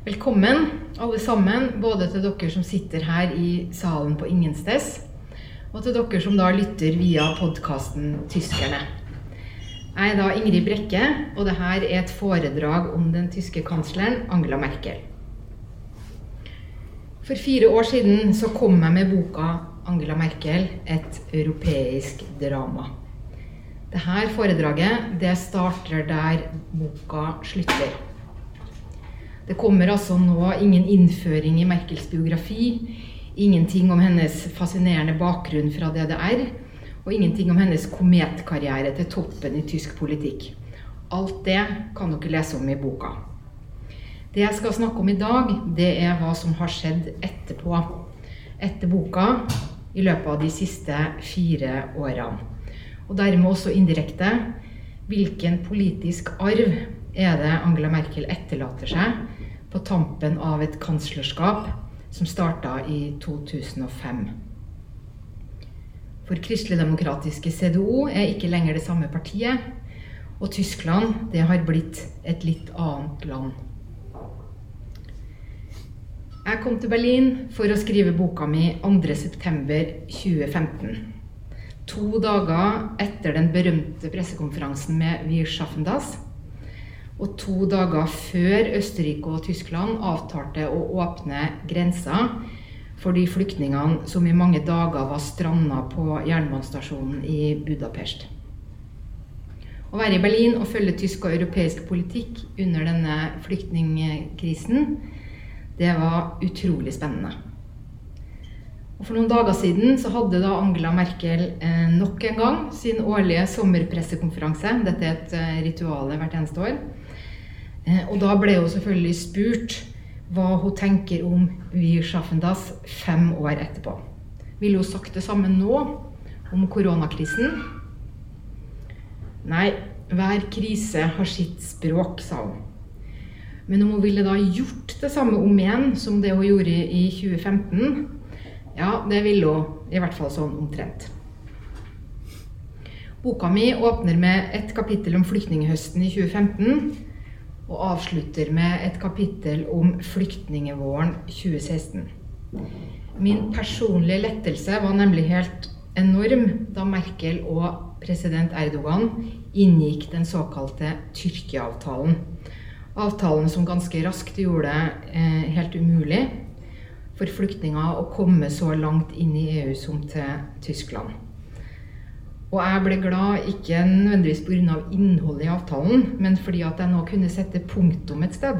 Velkommen, alle sammen, både til dere som sitter her i salen på Ingensteds, og til dere som da lytter via podkasten 'Tyskerne'. Jeg er da Ingrid Brekke, og dette er et foredrag om den tyske kansleren Angela Merkel. For fire år siden så kom jeg med boka 'Angela Merkel et europeisk drama'. Dette foredraget det starter der boka slutter. Det kommer altså nå ingen innføring i Merkels biografi, ingenting om hennes fascinerende bakgrunn fra DDR, og ingenting om hennes kometkarriere til toppen i tysk politikk. Alt det kan dere lese om i boka. Det jeg skal snakke om i dag, det er hva som har skjedd etterpå. Etter boka i løpet av de siste fire årene. Og dermed også indirekte hvilken politisk arv er det Angela Merkel etterlater seg på tampen av et kanslerskap som starta i 2005. For kristeligdemokratiske CDO er ikke lenger det samme partiet, og Tyskland det har blitt et litt annet land. Jeg kom til Berlin for å skrive boka mi 2.9.2015. To dager etter den berømte pressekonferansen med Wir schaffen das og to dager før Østerrike og Tyskland avtalte å åpne grensa for de flyktningene som i mange dager var stranda på jernbanestasjonen i Budapest. Å være i Berlin og følge tysk og europeisk politikk under denne flyktningkrisen, det var utrolig spennende. Og For noen dager siden så hadde da Angela Merkel eh, nok en gang sin årlige sommerpressekonferanse. Dette er et eh, ritual hvert eneste år. Eh, og da ble hun selvfølgelig spurt hva hun tenker om Wir schaffen fem år etterpå. Ville hun sagt det samme nå om koronakrisen? Nei, hver krise har sitt språk, sa hun. Men om hun ville da gjort det samme om igjen som det hun gjorde i 2015, ja, det ville hun i hvert fall sånn omtrent. Boka mi åpner med et kapittel om flyktninghøsten i 2015 og avslutter med et kapittel om flyktningvåren 2016. Min personlige lettelse var nemlig helt enorm da Merkel og president Erdogan inngikk den såkalte Tyrkia-avtalen. Avtalen som ganske raskt gjorde det eh, helt umulig for flyktninger å komme så langt inn i EU som til Tyskland. Og jeg ble glad ikke nødvendigvis pga. innholdet i avtalen, men fordi at jeg nå kunne sette punktum et sted.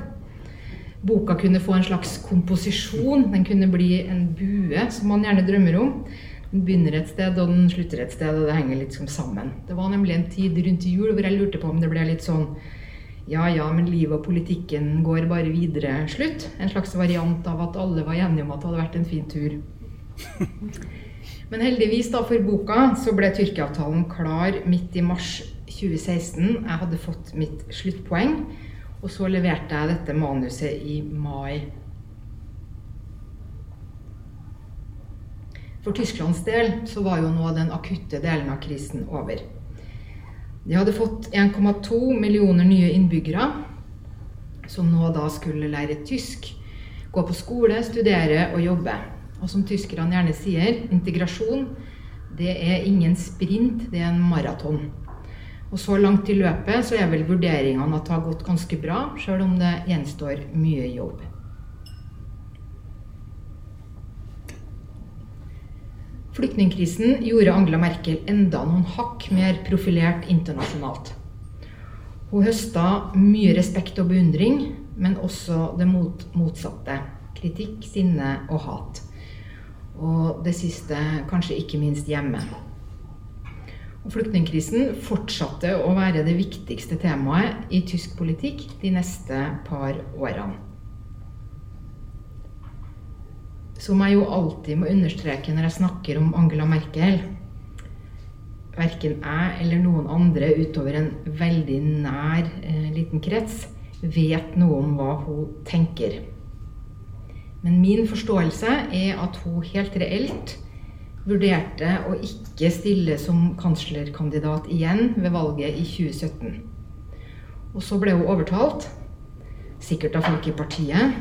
Boka kunne få en slags komposisjon. Den kunne bli en bue, som man gjerne drømmer om. Den begynner et sted, og den slutter et sted, og det henger litt sammen. Det var nemlig en tid rundt jul hvor jeg lurte på om det ble litt sånn ja ja, men livet og politikken går bare videre slutt. En slags variant av at alle var enige om at det hadde vært en fin tur. Men heldigvis da for boka så ble Tyrkia-avtalen klar midt i mars 2016. Jeg hadde fått mitt sluttpoeng, og så leverte jeg dette manuset i mai. For Tysklands del så var jo nå den akutte delen av krisen over. De hadde fått 1,2 millioner nye innbyggere, som nå da skulle lære tysk, gå på skole, studere og jobbe. Og som tyskerne gjerne sier, integrasjon det er ingen sprint, det er en maraton. Og så langt i løpet så er vel vurderingene at det har gått ganske bra, sjøl om det gjenstår mye jobb. Flyktningkrisen gjorde Angela Merkel enda noen hakk mer profilert internasjonalt. Hun høsta mye respekt og beundring, men også det mot motsatte. Kritikk, sinne og hat. Og det siste kanskje ikke minst hjemme. Og Flyktningkrisen fortsatte å være det viktigste temaet i tysk politikk de neste par årene. Som jeg jo alltid må understreke når jeg snakker om Angela Merkel Verken jeg eller noen andre utover en veldig nær eh, liten krets vet noe om hva hun tenker. Men min forståelse er at hun helt reelt vurderte å ikke stille som kanslerkandidat igjen ved valget i 2017. Og så ble hun overtalt. Sikkert av folk i partiet,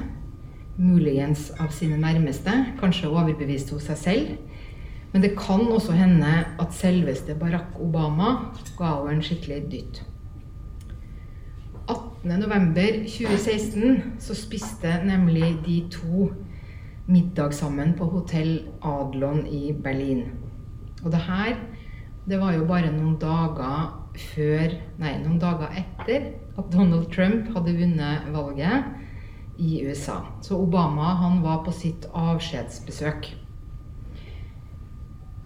muligens av sine nærmeste, kanskje overbevist hos seg selv. Men det kan også hende at selveste Barack Obama ga henne en skikkelig dytt. 18.11.2016 så spiste nemlig de to middag sammen på hotell Adlon i Berlin. Og det her, det var jo bare noen dager før Nei, noen dager etter at Donald Trump hadde vunnet valget i USA. Så Obama han var på sitt avskjedsbesøk.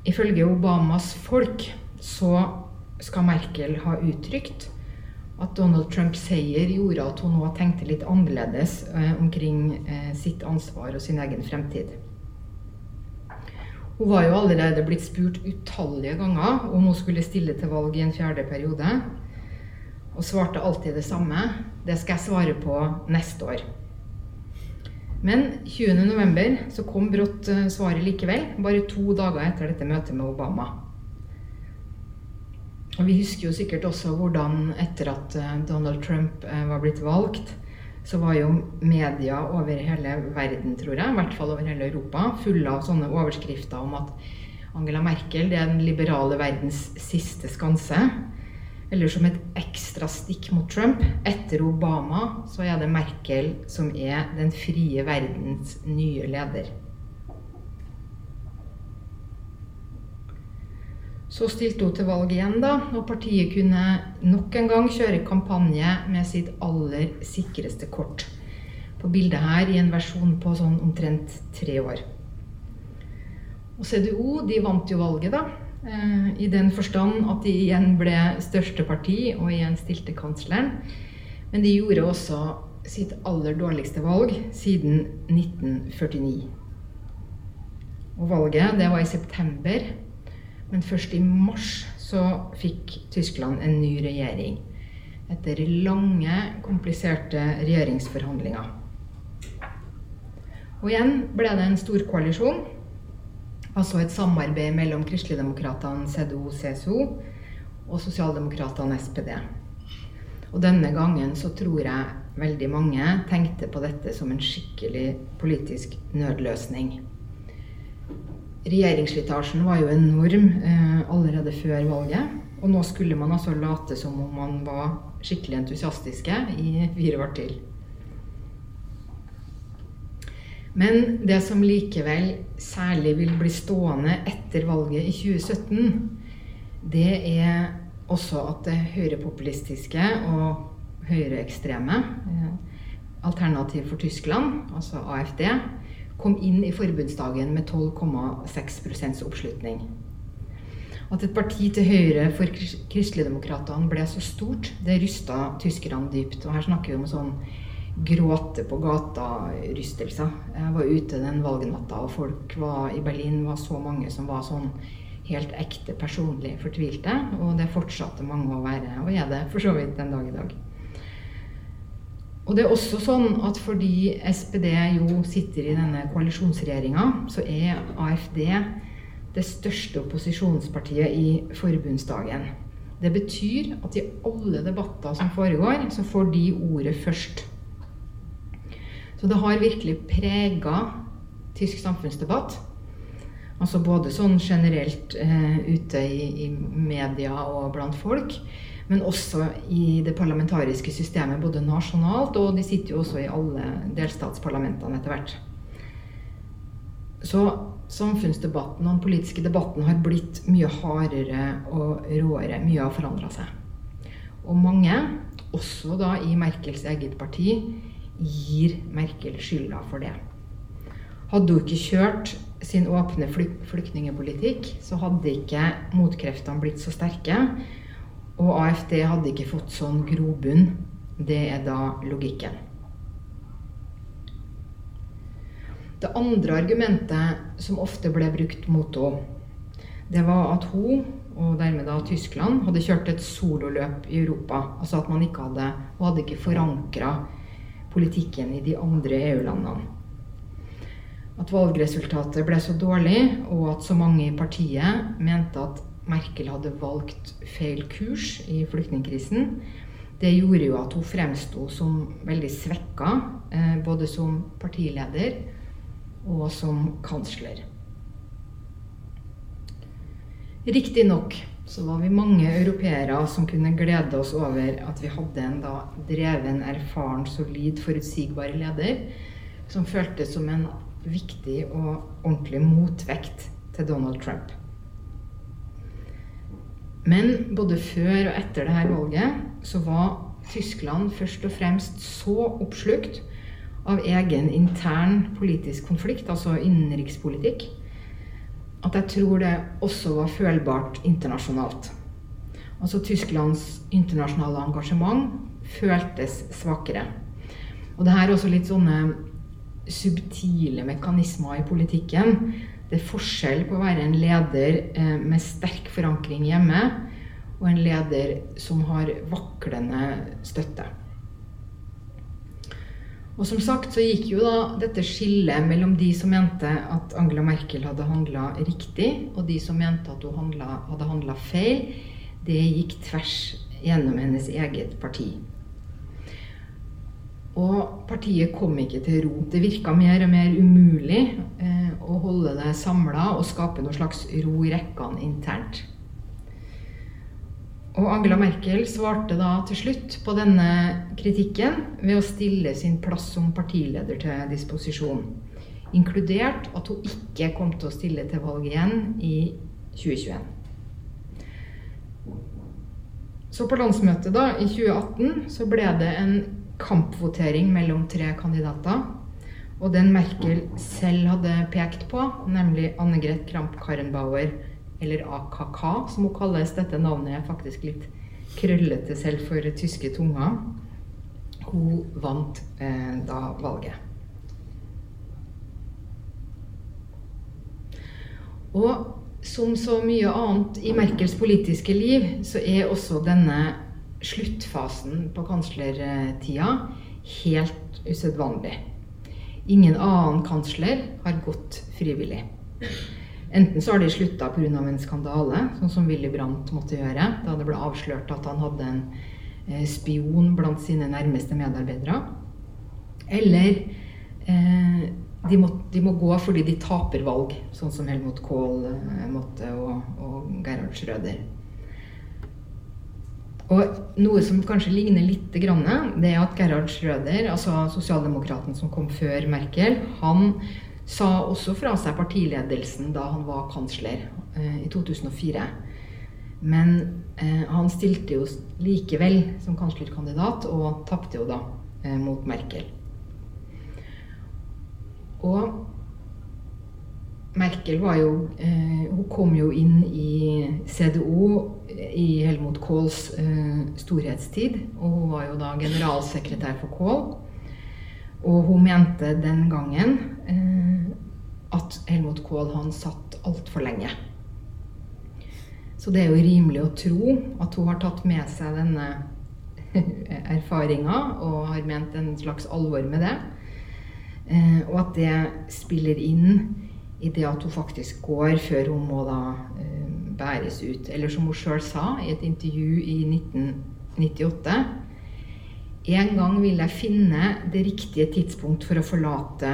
Ifølge Obamas folk så skal Merkel ha uttrykt at Donald Trumps seier gjorde at hun nå tenkte litt annerledes eh, omkring eh, sitt ansvar og sin egen fremtid. Hun var jo allerede blitt spurt utallige ganger om hun skulle stille til valg i en fjerde periode, og svarte alltid det samme. Det skal jeg svare på neste år. Men 20.11. så kom brått eh, svaret likevel, bare to dager etter dette møtet med Obama. Og vi husker jo sikkert også hvordan etter at eh, Donald Trump eh, var blitt valgt, så var jo media over hele verden, tror jeg, i hvert fall over hele Europa, fulle av sånne overskrifter om at Angela Merkel det er den liberale verdens siste skanse. Eller som et ekstra stikk mot Trump. Etter Obama så er det Merkel som er den frie verdens nye leder. Så stilte hun til valg igjen, da, og partiet kunne nok en gang kjøre kampanje med sitt aller sikreste kort. På bildet her i en versjon på sånn omtrent tre år. Og CDO de vant jo valget, da. Eh, I den forstand at de igjen ble største parti og igjen stilte kansleren. Men de gjorde også sitt aller dårligste valg siden 1949. Og valget, det var i september men først i mars så fikk Tyskland en ny regjering. Etter lange, kompliserte regjeringsforhandlinger. Og igjen ble det en stor koalisjon. Altså et samarbeid mellom kristeligdemokratene CDO-CSO og sosialdemokratene SPD. Og denne gangen så tror jeg veldig mange tenkte på dette som en skikkelig politisk nødløsning regjeringsslitasjen var jo enorm eh, allerede før valget. Og nå skulle man altså late som om man var skikkelig entusiastiske i fire år til. Men det som likevel særlig vil bli stående etter valget i 2017, det er også at det høyrepopulistiske og høyreekstreme, eh, Alternativ for Tyskland, altså AFD, kom inn i forbundsdagen med 12,6 oppslutning. At et parti til høyre for kristeligdemokratene ble så stort, det rysta tyskerne dypt. Og her snakker vi om sånn gråte på gata-rystelser. Jeg var ute den valgnatta, og folk var, i Berlin var så mange som var sånn helt ekte personlig fortvilte. Og det fortsatte mange å være, og er det for så vidt den dag i dag. Og det er også sånn at fordi SPD jo sitter i denne koalisjonsregjeringa, så er AFD det største opposisjonspartiet i forbundsdagen. Det betyr at i alle debatter som foregår, så får de ordet først. Så det har virkelig prega tysk samfunnsdebatt. Altså både sånn generelt eh, ute i, i media og blant folk, men også i det parlamentariske systemet, både nasjonalt og de sitter jo også i alle delstatsparlamentene etter hvert. Så samfunnsdebatten og den politiske debatten har blitt mye hardere og råere. Mye har forandra seg. Og mange, også da i Merkels eget parti, gir Merkel skylda for det. Hadde hun ikke kjørt sin åpne flyktningepolitikk, så hadde ikke motkreftene blitt så sterke. Og AFD hadde ikke fått sånn grobunn. Det er da logikken. Det andre argumentet som ofte ble brukt mot henne, det var at hun, og dermed da Tyskland, hadde kjørt et sololøp i Europa. Altså at man ikke hadde Hun hadde ikke forankra politikken i de andre EU-landene. At valgresultatet ble så dårlig, og at så mange i partiet mente at Merkel hadde valgt feil kurs i flyktningkrisen, Det gjorde jo at hun fremsto som veldig svekka, eh, både som partileder og som kansler. Riktignok så var vi mange europeere som kunne glede oss over at vi hadde en da dreven, erfaren, solid, forutsigbar leder som føltes som en viktig og ordentlig motvekt til Donald Trump. Men både før og etter dette valget så var Tyskland først og fremst så oppslukt av egen intern politisk konflikt, altså innenrikspolitikk, at jeg tror det også var følbart internasjonalt. Altså Tysklands internasjonale engasjement føltes svakere. Og det her er også litt sånne subtile mekanismer i politikken. Det er forskjell på å være en leder eh, med sterk forankring hjemme og en leder som har vaklende støtte. Og som sagt så gikk jo da dette skillet mellom de som mente at Angela Merkel hadde handla riktig, og de som mente at hun hadde handla feil, det gikk tvers gjennom hennes eget parti. Og partiet kom ikke til ro. Det virka mer og mer umulig eh, å holde det samla og skape noe slags ro i rekkene internt. Og Angela Merkel svarte da til slutt på denne kritikken ved å stille sin plass som partileder til disposisjon. Inkludert at hun ikke kom til å stille til valg igjen i 2021. Så på landsmøtet da, i 2018 så ble det en kampvotering mellom tre kandidater. Og den Merkel selv hadde pekt på, nemlig Anne Greth Kramp-Karrenbauer eller AKK, som hun kalles. Dette navnet er faktisk litt krøllete selv for tyske tunger. Hun vant eh, da valget. Og som så mye annet i Merkels politiske liv, så er også denne sluttfasen på kanslertida helt usedvanlig. Ingen annen kansler har gått frivillig. Enten så har de slutta pga. en skandale, sånn som Willy Brandt måtte gjøre da det ble avslørt at han hadde en eh, spion blant sine nærmeste medarbeidere. Eller eh, de, må, de, må, gå fordi de taper valg, sånn som Helmut Kohl eh, måtte, og, og Gerhard Schrøder. Og noe som kanskje ligner litt, det er at Gerhard Schrøder, altså sosialdemokraten som kom før Merkel, han sa også fra seg partiledelsen da han var kansler eh, i 2004. Men eh, han stilte jo likevel som kanslerkandidat, og tapte jo da eh, mot Merkel. Og Merkel var jo eh, Hun kom jo inn i CDO i Helmut Kohls eh, storhetstid. Og hun var jo da generalsekretær for Kohl. Og hun mente den gangen eh, at Helmut Kohl han satt altfor lenge. Så det er jo rimelig å tro at hun har tatt med seg denne erfaringa og har ment en slags alvor med det. Eh, og at det spiller inn i det at hun faktisk går før hun må da eh, bæres ut. Eller som hun sjøl sa i et intervju i 1998 En gang vil jeg finne det riktige tidspunkt for å forlate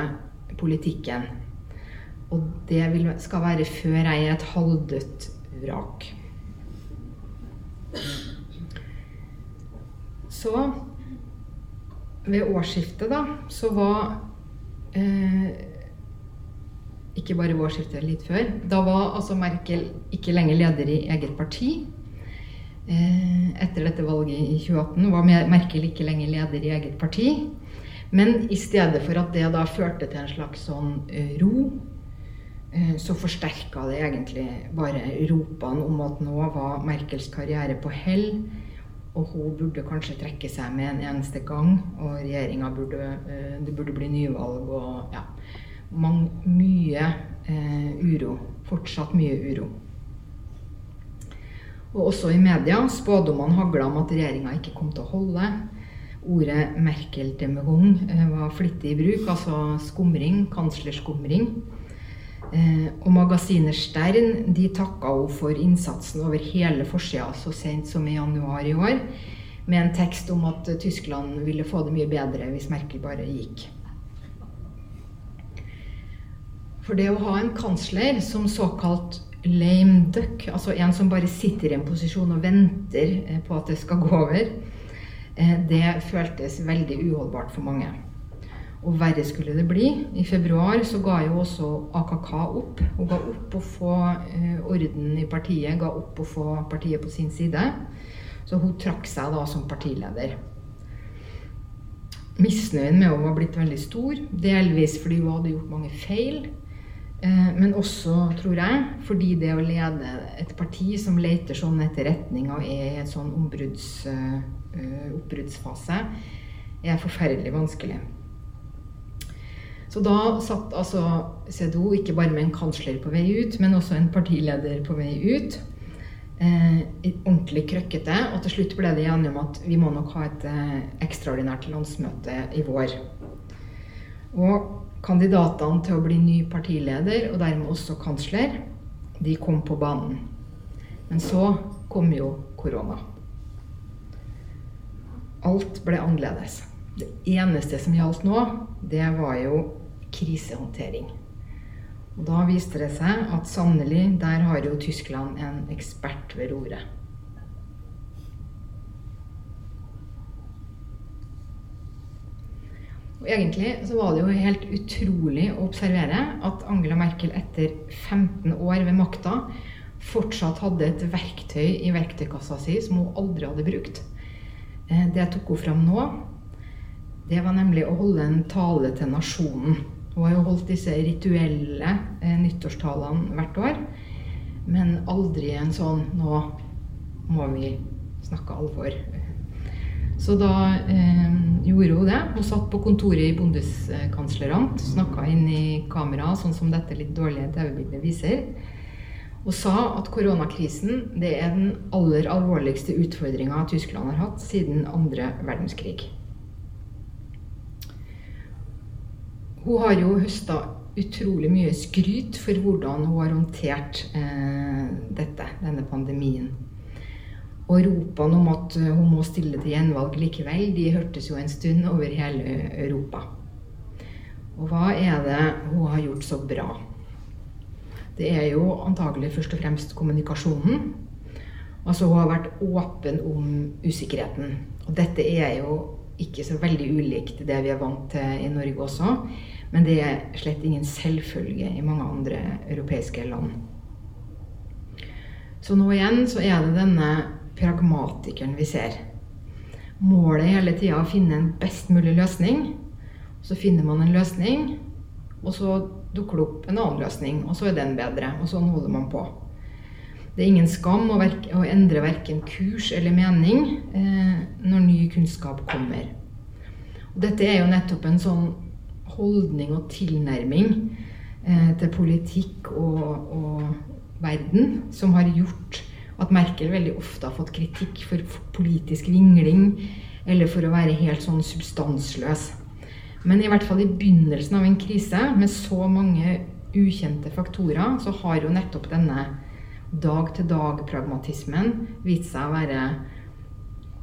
politikken. Og det vil, skal være før jeg er et halvdødt vrak. Så ved årsskiftet, da, så var eh, Ikke bare ved årsskiftet, litt før. Da var altså Merkel ikke lenger leder i eget parti. Eh, etter dette valget i 2018 var Merkel ikke lenger leder i eget parti. Men i stedet for at det da førte til en slags sånn eh, ro Eh, så forsterka det egentlig bare ropene om at nå var Merkels karriere på hell. Og hun burde kanskje trekke seg med en eneste gang. Og regjeringa burde Det burde bli nyvalg og ja. Mange, mye eh, uro. Fortsatt mye uro. Og også i media spådommene hagla om at regjeringa ikke kom til å holde. Ordet 'Merkel-demehung' eh, var flittig i bruk, altså skumring, kanslerskumring. Eh, og magasinet Stern de takka henne for innsatsen over hele forsida så sent som i januar i år. med en tekst om at Tyskland ville få det mye bedre hvis Merkel bare gikk. For det å ha en kansler som såkalt lame duck, altså en som bare sitter i en posisjon og venter eh, på at det skal gå over, eh, det føltes veldig uholdbart for mange. Og verre skulle det bli. I februar så ga jo også AKK opp. Hun ga opp å få eh, orden i partiet, ga opp å få partiet på sin side. Så hun trakk seg da som partileder. Misnøyen med henne var blitt veldig stor, delvis fordi hun hadde gjort mange feil. Eh, men også, tror jeg, fordi det å lede et parti som leter sånn etter retning og er i en sånn uh, oppbruddsfase, er forferdelig vanskelig. Så da satt altså CDO ikke bare med en kansler på vei ut, men også en partileder på vei ut. Eh, ordentlig krøkkete. Og til slutt ble det enige om at vi må nok ha et eh, ekstraordinært landsmøte i vår. Og Kandidatene til å bli ny partileder, og dermed også kansler, de kom på banen. Men så kom jo korona. Alt ble annerledes. Det eneste som gjaldt nå, det var jo krisehåndtering. Og da viste det seg at sannelig, der har jo Tyskland en ekspert ved roret. Egentlig så var det jo helt utrolig å observere at Angela Merkel etter 15 år ved makta fortsatt hadde et verktøy i verktøykassa si som hun aldri hadde brukt. Eh, det tok hun fram nå. Det var nemlig å holde en tale til nasjonen. Hun har jo holdt disse rituelle eh, nyttårstalene hvert år. Men aldri en sånn 'nå må vi snakke alvor'. Så da eh, gjorde hun det. Hun satt på kontoret i Bondeskanslerne, snakka inn i kamera, sånn som dette litt dårlige TV-bildet viser, og sa at koronakrisen det er den aller alvorligste utfordringa Tyskland har hatt siden andre verdenskrig. Hun har jo høsta utrolig mye skryt for hvordan hun har håndtert eh, dette, denne pandemien. Og ropene om at eh, hun må stille til gjenvalg likevel, de hørtes jo en stund over hele Europa. Og hva er det hun har gjort så bra? Det er jo antagelig først og fremst kommunikasjonen. Altså Hun har vært åpen om usikkerheten. Og dette er jo ikke så veldig ulikt det vi er vant til i Norge også. Men det er slett ingen selvfølge i mange andre europeiske land. Så nå igjen så er det denne pragmatikeren vi ser. Målet er hele tida å finne en best mulig løsning. Så finner man en løsning, og så dukker det opp en annen løsning, og så er den bedre. Og sånn holder man på. Det er ingen skam å, å endre verken kurs eller mening eh, når ny kunnskap kommer. Og dette er jo nettopp en sånn holdning og tilnærming eh, til politikk og, og verden som har gjort at Merkel veldig ofte har fått kritikk for politisk vingling eller for å være helt sånn substansløs. Men i hvert fall i begynnelsen av en krise med så mange ukjente faktorer, så har jo nettopp denne dag-til-dag-pragmatismen vist seg å være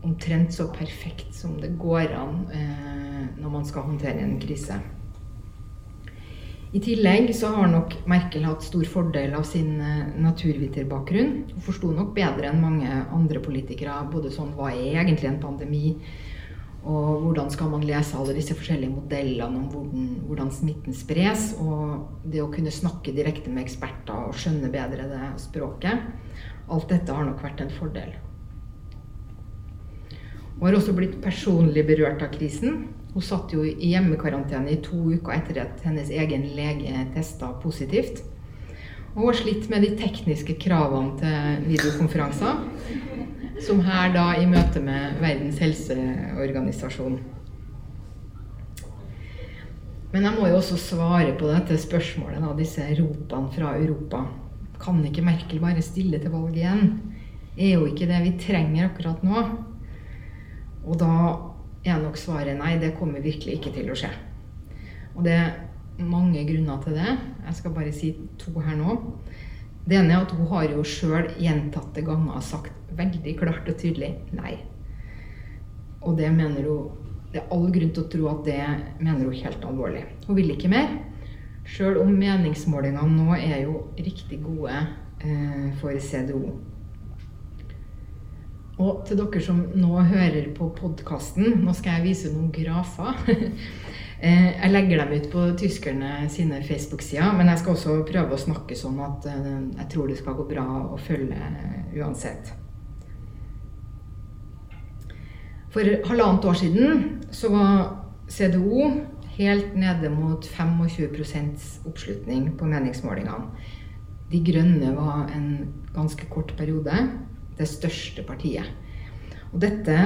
omtrent så perfekt som det går an eh, når man skal håndtere en krise. I tillegg så har nok Merkel hatt stor fordel av sin eh, naturviterbakgrunn. Hun forsto nok bedre enn mange andre politikere både sånn hva er egentlig en pandemi, og hvordan skal man lese alle disse forskjellige modellene om hvordan, hvordan smitten spres, og det å kunne snakke direkte med eksperter og skjønne bedre det språket. Alt dette har nok vært en fordel. Hun har også blitt personlig berørt av krisen. Hun satt jo i hjemmekarantene i to uker etter at hennes egen lege testa positivt. Og hun har slitt med de tekniske kravene til videokonferanser. Som her da i møte med Verdens helseorganisasjon. Men jeg må jo også svare på dette spørsmålet, da, disse ropene fra Europa. Kan ikke Merkel bare stille til valg igjen? Er jo ikke det vi trenger akkurat nå. Og da er nok svaret nei, det kommer virkelig ikke til å skje. Og det er mange grunner til det. Jeg skal bare si to her nå. Det ene er at hun har jo sjøl gjentatte ganger sagt veldig klart og tydelig nei. og det mener hun Det er all grunn til å tro at det mener hun helt alvorlig. Hun vil ikke mer. Sjøl om meningsmålingene nå er jo riktig gode eh, for CDO. Og til dere som nå hører på podkasten, nå skal jeg vise noen grafer. Eh, jeg legger dem ut på tyskerne sine Facebook-sider, men jeg skal også prøve å snakke sånn at eh, jeg tror det skal gå bra å følge uansett. For halvannet år siden så var CDO helt nede mot 25% oppslutning på meningsmålingene. De Grønne var en ganske kort periode det største partiet. Og dette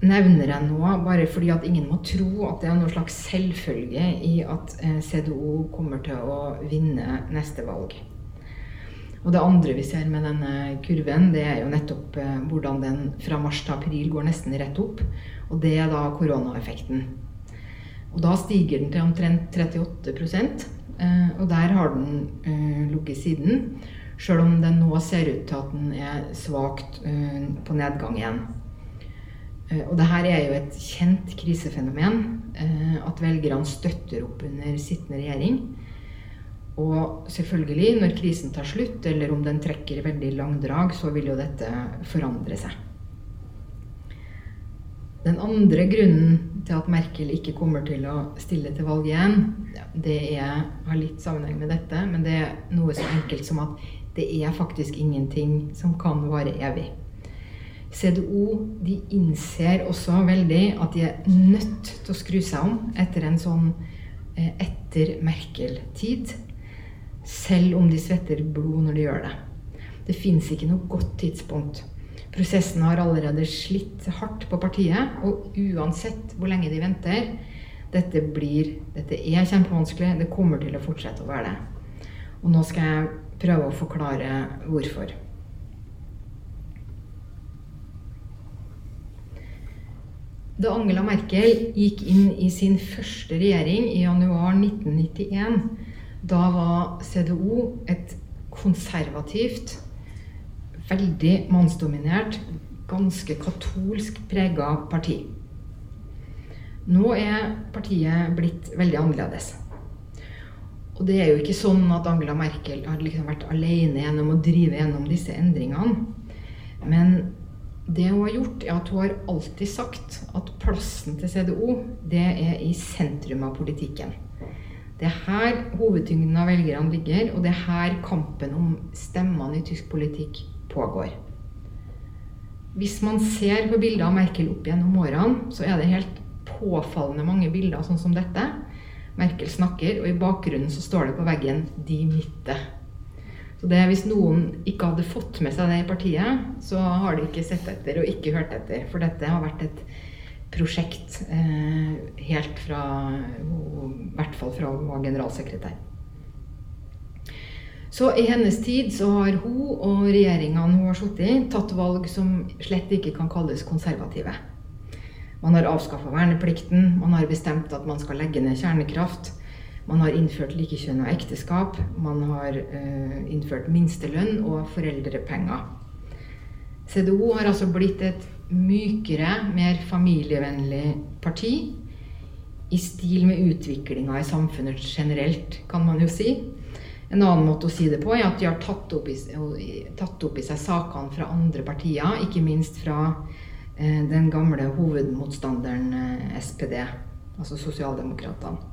nevner jeg nå bare fordi at ingen må tro at det er noen slags selvfølge i at eh, CDO kommer til å vinne neste valg. Og det andre vi ser med denne kurven, det er jo nettopp eh, hvordan den fra mars til april går nesten rett opp. Og det er da koronaeffekten. Og da stiger den til omtrent 38 eh, og der har den ligget siden. Sjøl om det nå ser ut til at den er svakt på nedgang igjen. Eh, og det her er jo et kjent krisefenomen. Eh, at velgerne støtter opp under sittende regjering. Og selvfølgelig, når krisen tar slutt, eller om den trekker veldig langdrag, så vil jo dette forandre seg. Den andre grunnen til at Merkel ikke kommer til å stille til valg igjen, det er, har litt sammenheng med dette, men det er noe så enkelt som at det er faktisk ingenting som kan vare evig. CDO de innser også veldig at de er nødt til å skru seg om etter en sånn eh, etter Merkel-tid. Selv om de svetter blod når de gjør det. Det fins ikke noe godt tidspunkt. Prosessen har allerede slitt hardt på partiet, og uansett hvor lenge de venter dette, blir, dette er kjempevanskelig. Det kommer til å fortsette å være det. Og nå skal jeg prøve å forklare hvorfor. Da Angela Merkel gikk inn i sin første regjering i januar 1991, da var CDO et konservativt, veldig mannsdominert, ganske katolsk prega parti. Nå er partiet blitt veldig annerledes. Og det er jo ikke sånn at Angela Merkel har liksom vært alene gjennom å drive gjennom disse endringene. Men det hun har gjort, er at hun har alltid sagt at plassen til CDO det er i sentrum av politikken. Det er her hovedtyngden av velgerne ligger, og det er her kampen om stemmene i tysk politikk pågår. Hvis man ser på bilder av Merkel opp gjennom årene, så er det helt påfallende mange bilder sånn som dette. Merkel snakker, og i bakgrunnen så står det på veggen 'De Mitte'. Så det, Hvis noen ikke hadde fått med seg det i partiet, så har de ikke sett etter og ikke hørt etter. For dette har vært et prosjekt eh, helt fra I hvert fall fra hun var generalsekretær. Så i hennes tid så har hun og regjeringene hun har sittet i, tatt valg som slett ikke kan kalles konservative. Man har avskaffa verneplikten, man har bestemt at man skal legge ned kjernekraft. Man har innført likekjønn og ekteskap. Man har uh, innført minstelønn og foreldrepenger. CDO har altså blitt et mykere, mer familievennlig parti. I stil med utviklinga i samfunnet generelt, kan man jo si. En annen måte å si det på er at de har tatt opp i, tatt opp i seg sakene fra andre partier, ikke minst fra den gamle hovedmotstanderen eh, SPD, altså Sosialdemokratene.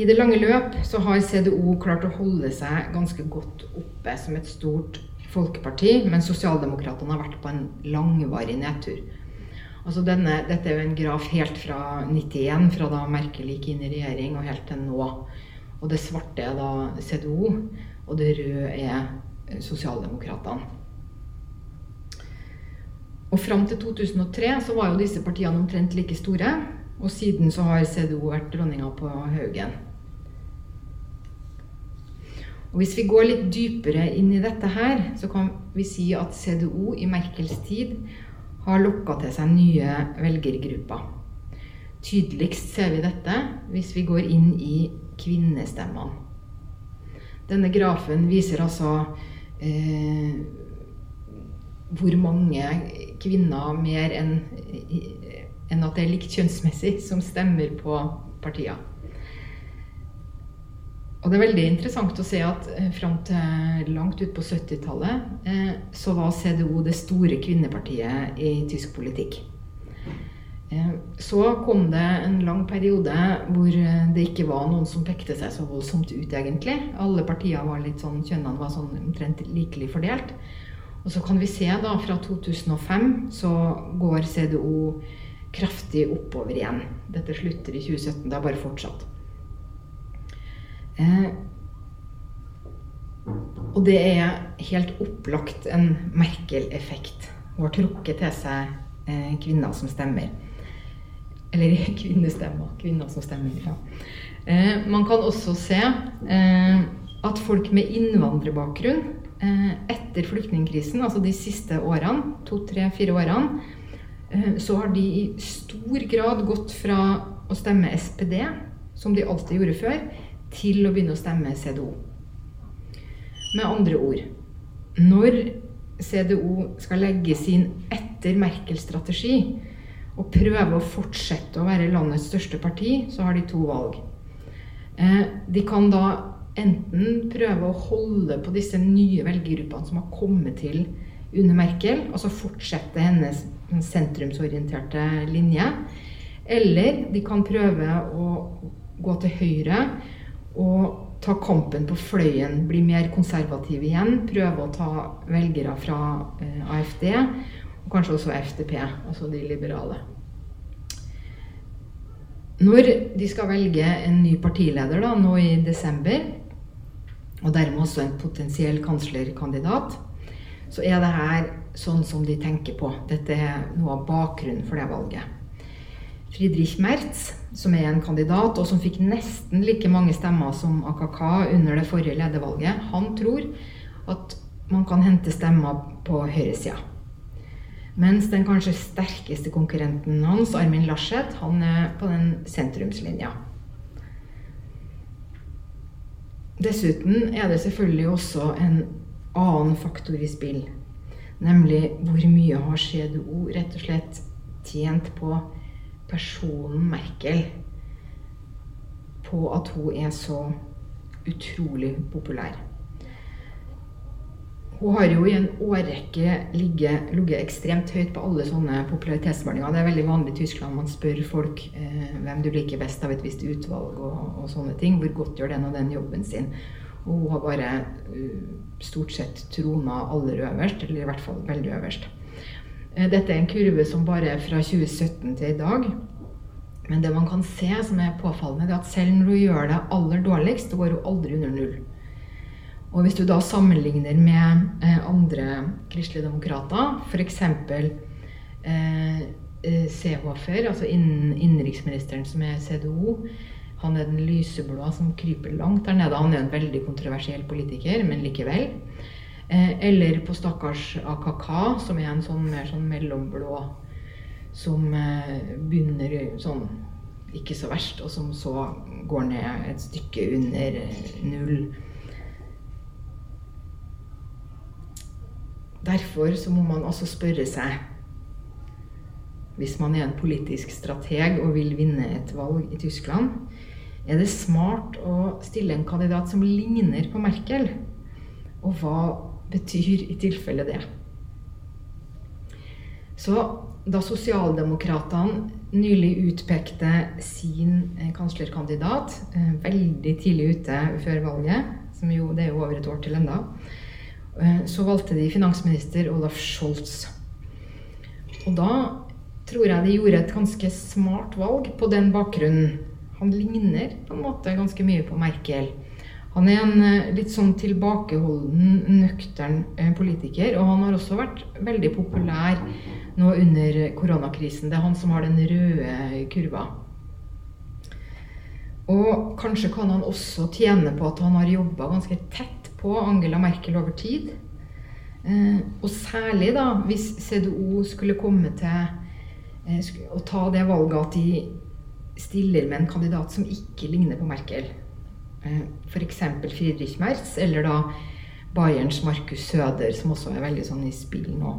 I det lange løp så har CDO klart å holde seg ganske godt oppe som et stort folkeparti, men sosialdemokratene har vært på en langvarig nedtur. Altså denne, dette er jo en graf helt fra 91, fra da Merkel gikk inn i regjering, og helt til nå. Og det svarte er da CDO, og det røde er sosialdemokratene. Og fram til 2003 så var jo disse partiene omtrent like store. Og siden så har CDO vært dronninga på Haugen. Og Hvis vi går litt dypere inn i dette her, så kan vi si at CDO i Merkels tid har lokka til seg nye velgergrupper. Tydeligst ser vi dette hvis vi går inn i kvinnestemmene. Denne grafen viser altså eh, hvor mange kvinner mer enn enn at det er likt kjønnsmessig, som stemmer på partier. Og det er veldig interessant å se at eh, fram til langt ut på 70-tallet eh, så var CDO det store kvinnepartiet i tysk politikk. Eh, så kom det en lang periode hvor det ikke var noen som pekte seg så voldsomt ut, egentlig. Alle partier var litt sånn, Kjønnene var sånn omtrent likelig fordelt. Og så kan vi se da fra 2005 så går CDO kraftig oppover igjen. Dette slutter i 2017. Det har bare fortsatt. Eh, og det er helt opplagt en Merkel-effekt. Hun har trukket til seg eh, kvinner som stemmer. Eller kvinnestemmer. Kvinner som stemmer, ja. Eh, man kan også se eh, at folk med innvandrerbakgrunn etter flyktningkrisen, altså de siste årene, to, tre, fire årene, eh, så har de i stor grad gått fra å stemme SPD, som de alltid gjorde før, til å begynne å stemme CDO. Med andre ord Når CDO skal legge sin etter Merkel-strategi og prøve å fortsette å være landets største parti, så har de to valg. Eh, de kan da enten prøve å holde på disse nye velgergruppene som har kommet til under Merkel, altså fortsette hennes sentrumsorienterte linje. Eller de kan prøve å gå til høyre og ta kampen på fløyen, bli mer konservativ igjen. Prøve å ta velgere fra eh, AFD, og kanskje også FDP, altså de liberale. Når de skal velge en ny partileder da, nå i desember, og dermed også en potensiell kanslerkandidat, så er det her sånn som de tenker på. Dette er noe av bakgrunnen for det valget. Friedrich Merz, som er en kandidat, og som fikk nesten like mange stemmer som AKK under det forrige ledervalget, han tror at man kan hente stemmer på høyresida. Mens den kanskje sterkeste konkurrenten hans, Armin Laschet, han er på den sentrumslinja. Dessuten er det selvfølgelig også en annen faktor i spill. Nemlig hvor mye har CDO rett og slett tjent på personen Merkel på at hun er så utrolig populær. Hun har jo i en årrekke ligget ekstremt høyt på alle sånne popularitetsmålinger. Det er veldig vanlig i Tyskland. Man spør folk eh, hvem du liker best av et visst utvalg og, og, sånne ting. Hvor godt gjør den og den jobben sin? Og hun har bare uh, stort sett trona aller øverst, eller i hvert fall veldig øverst. Eh, dette er en kurve som bare er fra 2017 til i dag. Men det man kan se som er påfallende, er at selv når hun gjør det aller dårligst, så går hun aldri under null. Og hvis du da sammenligner med eh, andre kristelige demokrater, f.eks. Eh, eh, Seehofer, altså innen, innenriksministeren som er CDO, han er den lyseblå som kryper langt der nede. Han er en veldig kontroversiell politiker, men likevel. Eh, eller på stakkars AKK, som er en sånn mer sånn mellomblå som eh, begynner sånn ikke så verst, og som så går ned et stykke under null. Derfor så må man også spørre seg Hvis man er en politisk strateg og vil vinne et valg i Tyskland, er det smart å stille en kandidat som ligner på Merkel? Og hva betyr i tilfelle det. Så da sosialdemokratene nylig utpekte sin eh, kanslerkandidat, eh, veldig tidlig ute før valget, som jo det er jo over et år til enda, så valgte de finansminister Olaf Scholz. Og da tror jeg de gjorde et ganske smart valg på den bakgrunnen. Han ligner på en måte ganske mye på Merkel. Han er en eh, litt sånn tilbakeholden, nøktern eh, politiker. Og han har også vært veldig populær nå under koronakrisen. Det er han som har den røde kurva. Og kanskje kan han også tjene på at han har jobba ganske tett på Angela Merkel over tid. Eh, og særlig da hvis CDO skulle komme til eh, å ta det valget at de stiller med en kandidat som ikke ligner på Merkel. Eh, F.eks. Friedrich Merz, eller da Bayerns Markus Søder, som også er veldig sånn i spill nå.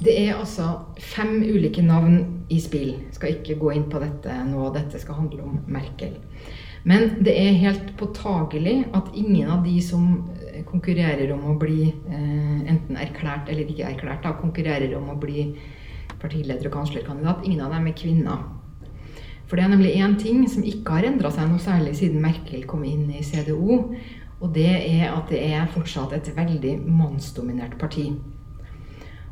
Det er altså fem ulike navn i spill. Skal ikke gå inn på dette nå, dette skal handle om Merkel. Men det er helt påtagelig at ingen av de som eh, konkurrerer om å bli eh, enten erklært eller ikke erklært, da, konkurrerer om å bli partileder og kanslerkandidat, ingen av dem er kvinner. For det er nemlig én ting som ikke har endra seg noe særlig siden Merkel kom inn i CDO, og det er at det er fortsatt et veldig mannsdominert parti.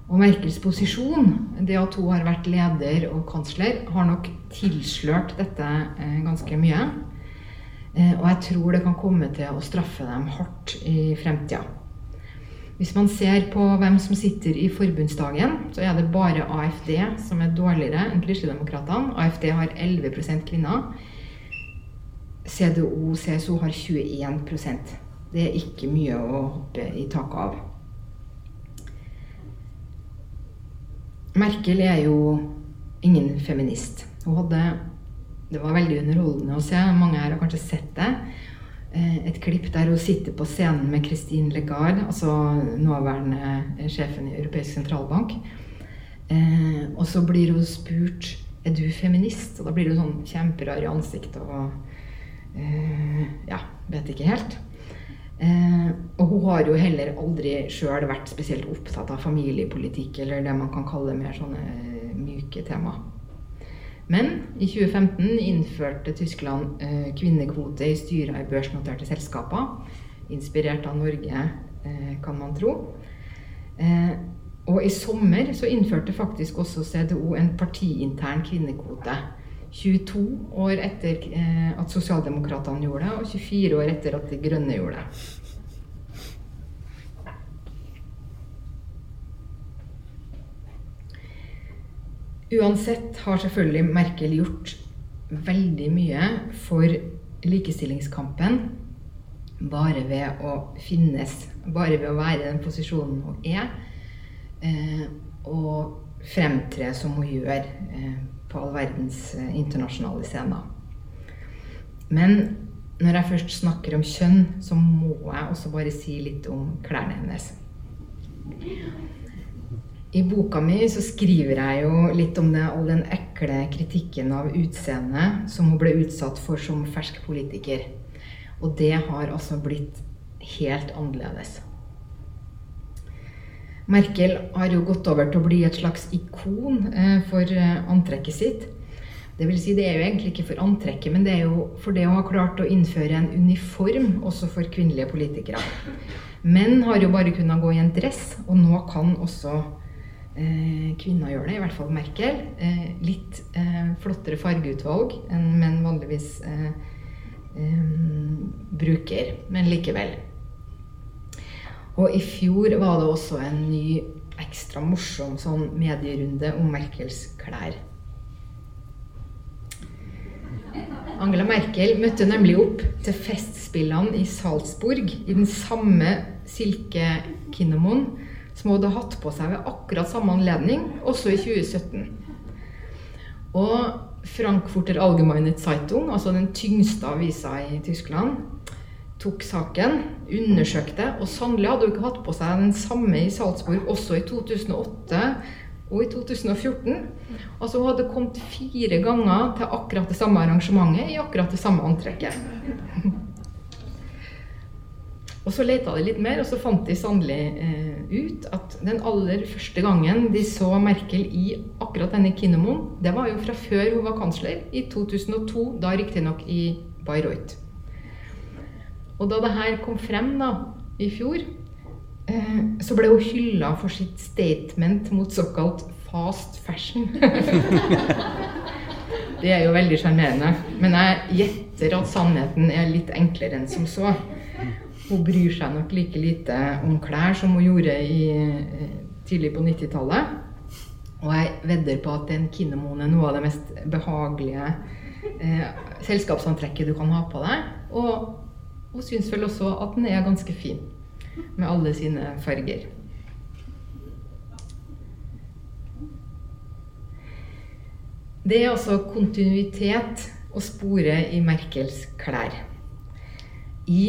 Og Merkels posisjon, det at hun har vært leder og kansler, har nok tilslørt dette eh, ganske mye. Eh, og jeg tror det kan komme til å straffe dem hardt i fremtida. Hvis man ser på hvem som sitter i forbundsdagen, så er det bare AFD som er dårligere enn Kristeligdemokratene. AFD har 11% kvinner. CDO, CSO har 21% Det er ikke mye å hoppe i taket av. Merkel er jo ingen feminist. Hun hadde Det var veldig underholdende å se. Mange her har kanskje sett det. Eh, et klipp der hun sitter på scenen med Christine Legard, altså nåværende sjefen i Europeisk sentralbank. Eh, og så blir hun spurt er du feminist, og da blir hun sånn kjemperar i ansiktet og eh, ja, vet ikke helt. Eh, og hun har jo heller aldri sjøl vært spesielt opptatt av familiepolitikk eller det man kan kalle mer sånne eh, myke tema. Men i 2015 innførte Tyskland eh, kvinnekvote i styret i børsnoterte selskaper. Inspirert av Norge, eh, kan man tro. Eh, og i sommer så innførte faktisk også CDO en partiintern kvinnekvote 22 år etter eh, at sosialdemokratene gjorde det, og 24 år etter at De grønne gjorde det. Uansett har selvfølgelig Merkel gjort veldig mye for likestillingskampen bare ved å finnes, bare ved å være i den posisjonen hun er, eh, og fremtre som hun gjør. På all verdens eh, internasjonale scener. Men når jeg først snakker om kjønn, så må jeg også bare si litt om klærne hennes. I boka mi så skriver jeg jo litt om det, all den ekle kritikken av utseendet som hun ble utsatt for som fersk politiker. Og det har altså blitt helt annerledes. Merkel har jo gått over til å bli et slags ikon eh, for eh, antrekket sitt. Det vil si, det er jo egentlig ikke for antrekket, men det er jo for det å ha klart å innføre en uniform også for kvinnelige politikere. Menn har jo bare kunnet gå i en dress, og nå kan også eh, kvinner gjøre det, i hvert fall Merkel. Eh, litt eh, flottere fargeutvalg enn menn vanligvis eh, bruker, men likevel. Og i fjor var det også en ny, ekstra morsom sånn medierunde om Merkels klær. Angela Merkel møtte nemlig opp til festspillene i Salzburg i den samme silkekinnomoen som hun hadde hatt på seg ved akkurat samme anledning, også i 2017. Og Frankfurter Allgemeine Zeitung, altså den tyngste avisa i Tyskland, tok saken, undersøkte, og sannelig hadde hun ikke hatt på seg den samme i Salzburg også i 2008 og i 2014. Altså hun hadde kommet fire ganger til akkurat det samme arrangementet i akkurat det samme antrekket. Og så leita de litt mer, og så fant de sannelig eh, ut at den aller første gangen de så Merkel i akkurat denne kinemoen, det var jo fra før hun var kansler, i 2002, da riktignok i Bayreuth. Og da det her kom frem da, i fjor, eh, så ble hun hylla for sitt statement mot såkalt fast fashion. det er jo veldig sjarmerende. Men jeg gjetter at sannheten er litt enklere enn som så. Hun bryr seg nok like lite om klær som hun gjorde i, eh, tidlig på 90-tallet. Og jeg vedder på at en kinnemoen er noe av det mest behagelige eh, selskapsantrekket du kan ha på deg. Og hun syns vel også at den er ganske fin, med alle sine farger. Det er altså kontinuitet å spore i Merkels klær. I,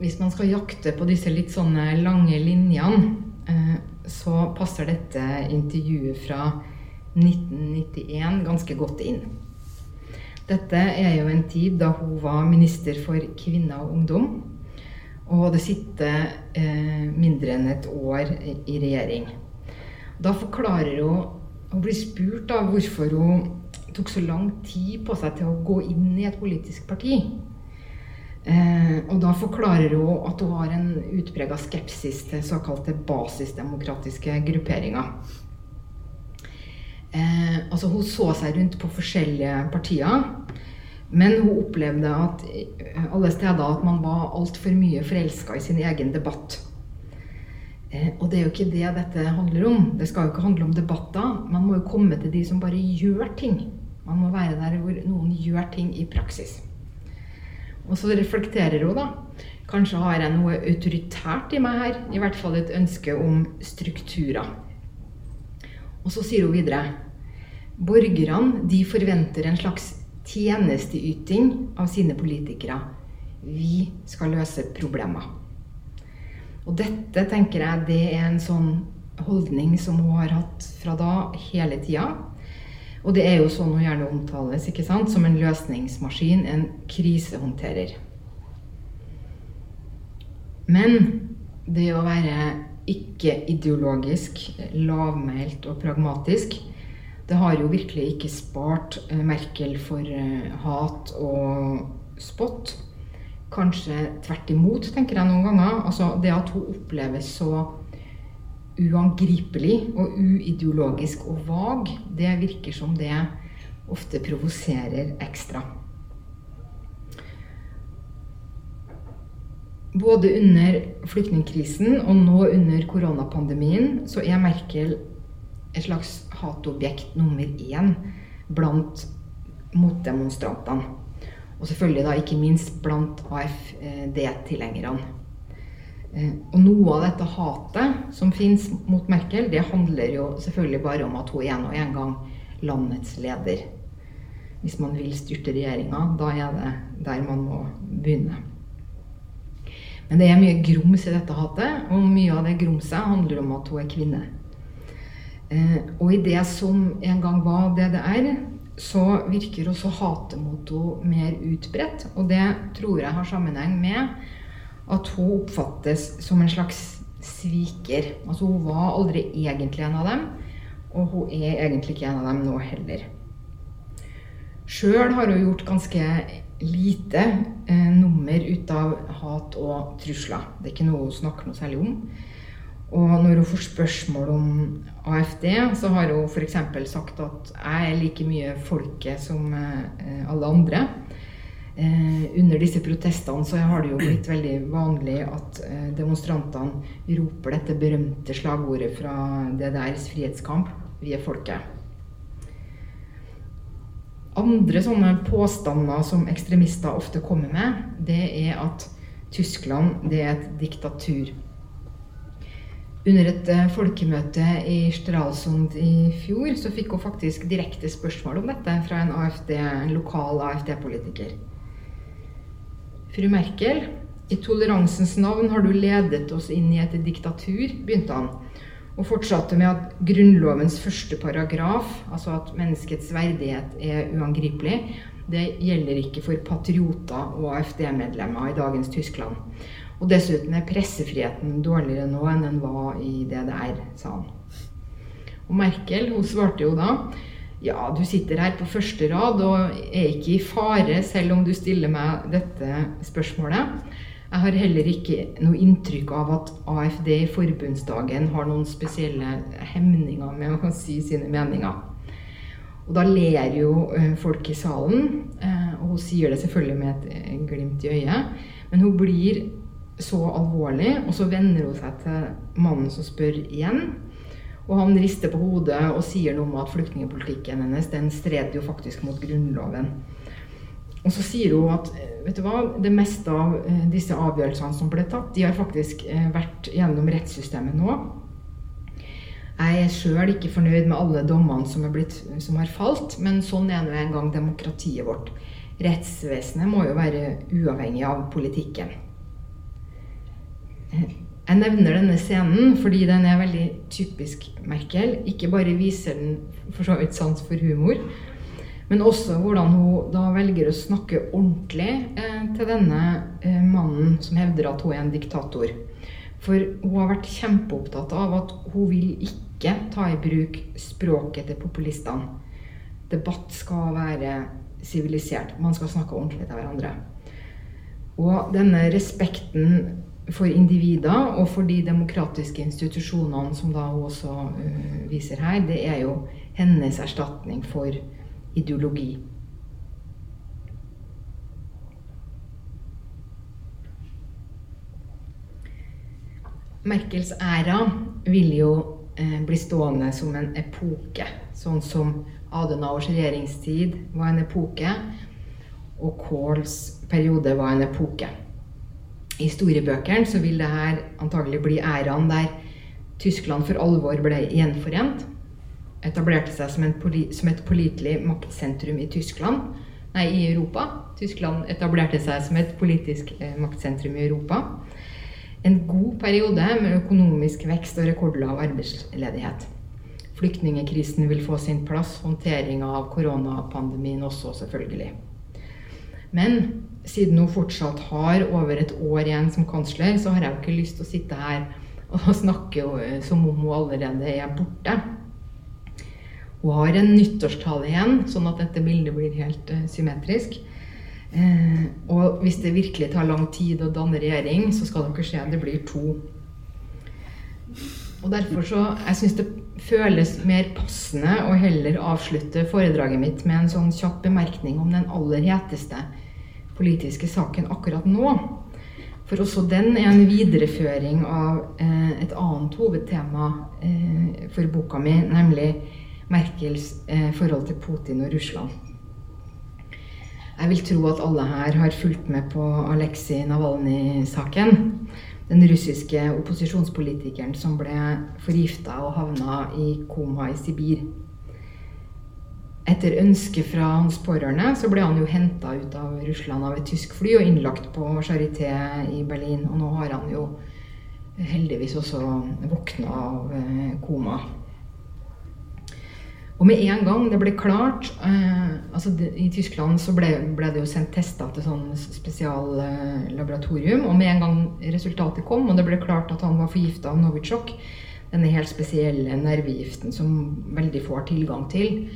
hvis man skal jakte på disse litt sånne lange linjene, eh, så passer dette intervjuet fra 1991 ganske godt inn. Dette er jo en tid da hun var minister for kvinner og ungdom, og hadde sittet eh, mindre enn et år i regjering. Da forklarer hun Hun blir spurt da hvorfor hun tok så lang tid på seg til å gå inn i et politisk parti. Eh, og da forklarer hun at hun har en utprega skepsis til såkalte basisdemokratiske grupperinger. Eh, altså hun så seg rundt på forskjellige partier, men hun opplevde at eh, alle steder at man var altfor mye forelska i sin egen debatt. Eh, og det er jo ikke det dette handler om. Det skal jo ikke handle om debatter. Man må jo komme til de som bare gjør ting. Man må være der hvor noen gjør ting i praksis. Og så reflekterer hun, da. Kanskje har jeg noe autoritært i meg her. I hvert fall et ønske om strukturer. Og så sier hun videre Borgerne de forventer en slags tjenesteyting av sine politikere. Vi skal løse problemer. Og dette tenker jeg det er en sånn holdning som hun har hatt fra da hele tida. Og det er jo sånn hun gjerne omtales, ikke sant? som en løsningsmaskin, en krisehåndterer. Men det å være ikke-ideologisk, lavmælt og pragmatisk, det har jo virkelig ikke spart eh, Merkel for eh, hat og spott. Kanskje tvert imot, tenker jeg noen ganger. Altså det at hun oppleves så uangripelig og uideologisk og vag, det virker som det ofte provoserer ekstra. Både under flyktningkrisen og nå under koronapandemien så er Merkel et slags hatobjekt nummer én blant motdemonstrantene. Og selvfølgelig da ikke minst blant AFD-tilhengerne. Eh, og noe av dette hatet som fins mot Merkel, det handler jo selvfølgelig bare om at hun er og en gang landets leder. Hvis man vil styrte regjeringa, da er det der man må begynne. Men det er mye grums i dette hatet, og mye av det grumset handler om at hun er kvinne. Eh, og i det som en gang var DDR, så virker også hatemotto mer utbredt. Og det tror jeg har sammenheng med at hun oppfattes som en slags sviker. Altså Hun var aldri egentlig en av dem, og hun er egentlig ikke en av dem nå heller. Sjøl har hun gjort ganske lite eh, nummer ut av hat og trusler. Det er ikke noe hun snakker noe særlig om. Og når hun får spørsmål om AFD, så har hun f.eks. sagt at jeg er like mye folket som eh, alle andre. Eh, under disse protestene så har det jo blitt veldig vanlig at eh, demonstrantene roper dette berømte slagordet fra DDRs frihetskamp 'Vi er folket'. Andre sånne påstander som ekstremister ofte kommer med, det er at Tyskland det er et diktatur. Under et eh, folkemøte i Stralsund i fjor så fikk hun faktisk direkte spørsmål om dette fra en, AFD, en lokal AFD-politiker. Fru Merkel, i toleransens navn har du ledet oss inn i et diktatur, begynte han. Og fortsatte med at Grunnlovens første paragraf, altså at menneskets verdighet er uangripelig, det gjelder ikke for patrioter og AFD-medlemmer i dagens Tyskland. Og dessuten er pressefriheten dårligere nå enn den var i DDR, sa han. Og Merkel hun svarte jo da ja, du sitter her på første rad og er ikke i fare selv om du stiller meg dette spørsmålet. Jeg har heller ikke noe inntrykk av at AFD i forbundsdagen har noen spesielle hemninger med å si sine meninger. Og da ler jo eh, folk i salen, eh, og hun sier det selvfølgelig med et eh, glimt i øyet. Men hun blir så alvorlig, og så vender hun seg til mannen som spør igjen. Og han rister på hodet og sier noe om at flyktningpolitikken hennes den stred jo faktisk mot Grunnloven. Og så sier hun at vet du hva, det meste av eh, disse avgjørelsene som ble tatt, de har faktisk eh, vært gjennom rettssystemet nå. Jeg er sjøl ikke fornøyd med alle dommene som, blitt, som har falt, men sånn er nå en gang demokratiet vårt. Rettsvesenet må jo være uavhengig av politikken. Jeg nevner denne scenen fordi den er veldig typisk Merkel. Ikke bare viser den for så vidt sans for humor, men også hvordan hun da velger å snakke ordentlig eh, til denne eh, mannen som hevder at hun er en diktator. For hun har vært kjempeopptatt av at hun vil ikke ta i bruk språket til populistene. Debatt skal være sivilisert. Man skal snakke ordentlig til hverandre. Og denne respekten for individer og for de demokratiske institusjonene som da hun også uh, viser her, det er jo hennes erstatning for ideologi. Merkels æra vil jo eh, bli stående som en epoke. Sånn som Adenauers regjeringstid var en epoke, og Kohls periode var en epoke. Historiebøkene så vil det her antagelig bli æraen der Tyskland for alvor ble gjenforent etablerte seg som, som, et pålitelig maktsentrum i Tyskland, nei, i Europa. Tyskland etablerte seg som et politisk eh, maktsentrum i Europa. En god periode med økonomisk vekst og rekordlav arbeidsledighet. Flyktningekrisen vil få sin plass, håndteringa av koronapandemien også, selvfølgelig. Men siden hun fortsatt har over et år igjen som kansler, så har jeg jo ikke lyst til å sitte her og snakke som om hun allerede er borte. Hun har en nyttårstale igjen, sånn at dette bildet blir helt uh, symmetrisk. Uh, og hvis det virkelig tar lang tid å danne regjering, så skal det ikke at det blir to. Og derfor så Jeg syns det føles mer passende å heller avslutte foredraget mitt med en sånn kjapp bemerkning om den aller heteste politiske saken akkurat nå. For også den er en videreføring av eh, et annet hovedtema eh, for boka mi, nemlig Merkels eh, forhold til Putin og Russland. Jeg vil tro at alle her har fulgt med på Aleksej Navalnyj-saken. Den russiske opposisjonspolitikeren som ble forgifta og havna i koma i Sibir. Etter ønske fra hans pårørende så ble han jo henta ut av Russland av et tysk fly og innlagt på Charité i Berlin. Og nå har han jo heldigvis også våkna av eh, koma. Og med en gang det ble klart eh, altså det, I Tyskland så ble, ble, det jo sendt tester til sånn spesiallaboratorium. Eh, og med en gang resultatet kom, og det ble klart at han var forgifta av Novichok, denne helt spesielle nervegiften som veldig få har tilgang til,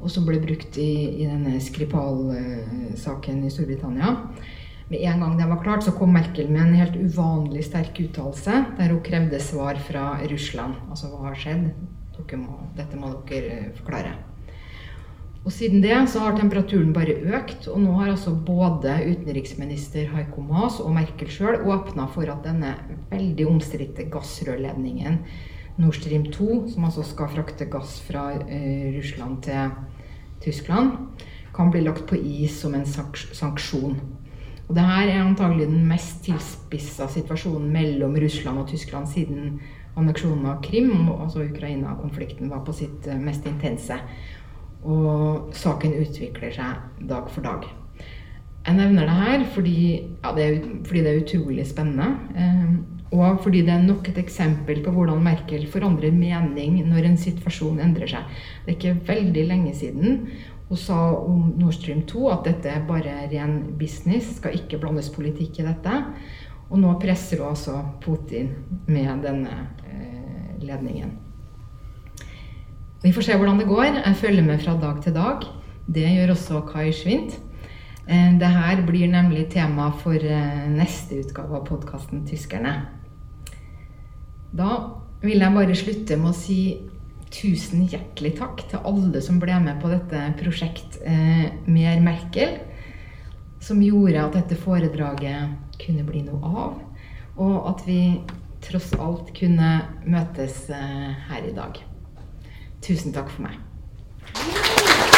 og som ble brukt i, i denne Skripal-saken i Storbritannia med en gang det var klart, så kom Merkel med en helt uvanlig sterk uttalelse der hun krevde svar fra Russland. Altså hva har skjedd? må, dette må dere eh, forklare. Og Siden det så har temperaturen bare økt, og nå har altså både utenriksminister Heiko Maas og Merkel sjøl åpna for at denne veldig omstridte gassrørledningen Nord Stream 2, som altså skal frakte gass fra eh, Russland til Tyskland, kan bli lagt på is som en sanksjon. Og det er antagelig den mest tilspissa situasjonen mellom Russland og Tyskland siden anneksjonen av Krim, altså Ukraina-konflikten, var på sitt eh, mest intense. Og saken utvikler seg dag for dag. Jeg nevner det her fordi, ja, det, er, fordi det er utrolig spennende. Eh, og fordi det er nok et eksempel på hvordan Merkel forandrer mening når en situasjon endrer seg. Det er ikke veldig lenge siden hun sa om Nord Stream 2 at dette er bare ren business, skal ikke blandes politikk i dette. Og nå presser hun altså Putin med denne eh, ledningen. Vi får se hvordan det går. Jeg følger med fra dag til dag. Det gjør også Kai Schwint. Dette det her blir nemlig tema for eh, neste utgave av podkasten 'Tyskerne'. Da vil jeg bare slutte med å si tusen hjertelig takk til alle som ble med på dette prosjekt eh, Mer Merkel, som gjorde at dette foredraget kunne bli noe av, og at vi tross alt kunne møtes eh, her i dag. Tusen takk for meg.